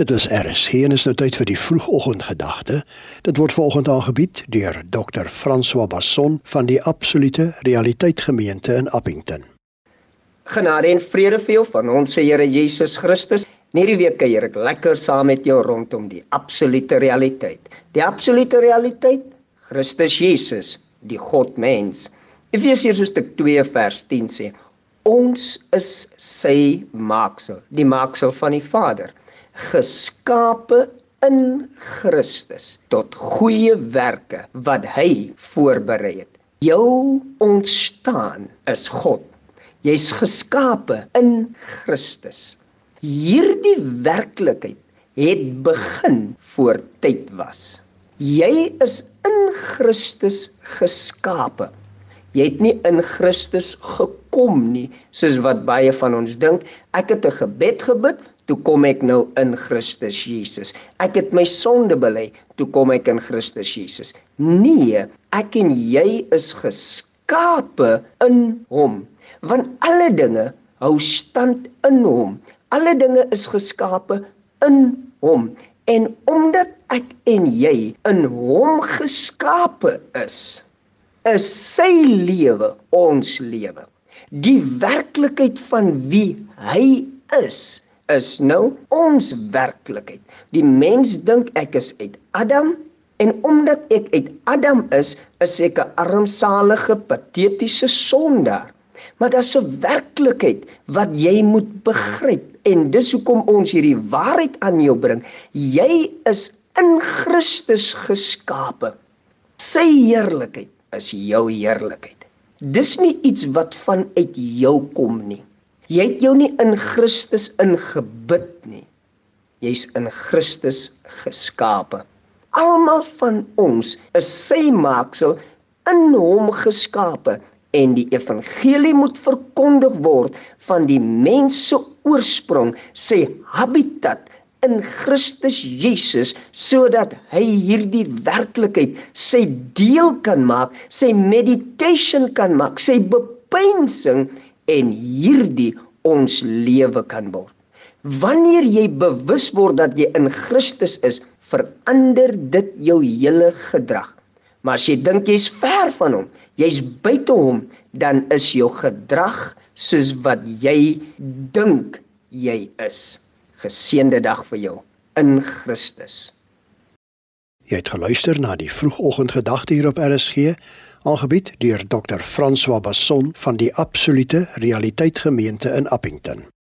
Dit is RSG en is nou tyd vir die vroegoggendgedagte. Dit word volgende aangebied deur Dr. François Basson van die Absolute Realiteit Gemeente in Appington. Genade en vrede vir jou van ons Here Jesus Christus. Hierdie week kuier ek lekker saam met jou rondom die absolute realiteit. Die absolute realiteit, Christus Jesus, die God mens. Efesiërs hoofstuk 2 vers 10 sê: Ons is sy maaksel, die maaksel van die Vader geskape in Christus tot goeie werke wat hy voorberei het. Jou ontstaan is God. Jy's geskape in Christus. Hierdie werklikheid het begin voor tyd was. Jy is in Christus geskape. Jy het nie in Christus gekom nie, soos wat baie van ons dink. Ek het 'n gebed gebid, toe kom ek nou in Christus Jesus. Ek het my sonde bely, toe kom ek in Christus Jesus. Nee, ek en jy is geskape in hom. Want alle dinge hou stand in hom. Alle dinge is geskape in hom. En omdat ek en jy in hom geskape is, is sy lewe ons lewe. Die werklikheid van wie hy is is nou ons werklikheid. Die mens dink ek is uit Adam en omdat ek uit Adam is, is ek 'n armsalige, patetiese sondaar. Maar daar's 'n werklikheid wat jy moet begryp en dis hoekom ons hierdie waarheid aan jou bring. Jy is in Christus geskape. Sy heerlikheid is jou heerlikheid. Dis nie iets wat vanuit jou kom nie. Jy het jou nie in Christus ingebid nie. Jy's in Christus geskape. Almal van ons is sy maaksel in hom geskape en die evangelie moet verkondig word van die mens se oorsprong, sy habitat in Christus Jesus sodat hy hierdie werklikheid sy deel kan maak, sy meditation kan maak, sy bepeinsing en hierdie ons lewe kan word. Wanneer jy bewus word dat jy in Christus is, verander dit jou hele gedrag. Maar as jy dink jy's ver van hom, jy's buite hom, dan is jou gedrag soos wat jy dink jy is. Geseënde dag vir jou in Christus. Jy het geluister na die vroegoggendgedagte hier op RSG, aangebied deur Dr. François Basson van die Absolute Realiteit Gemeente in Appington.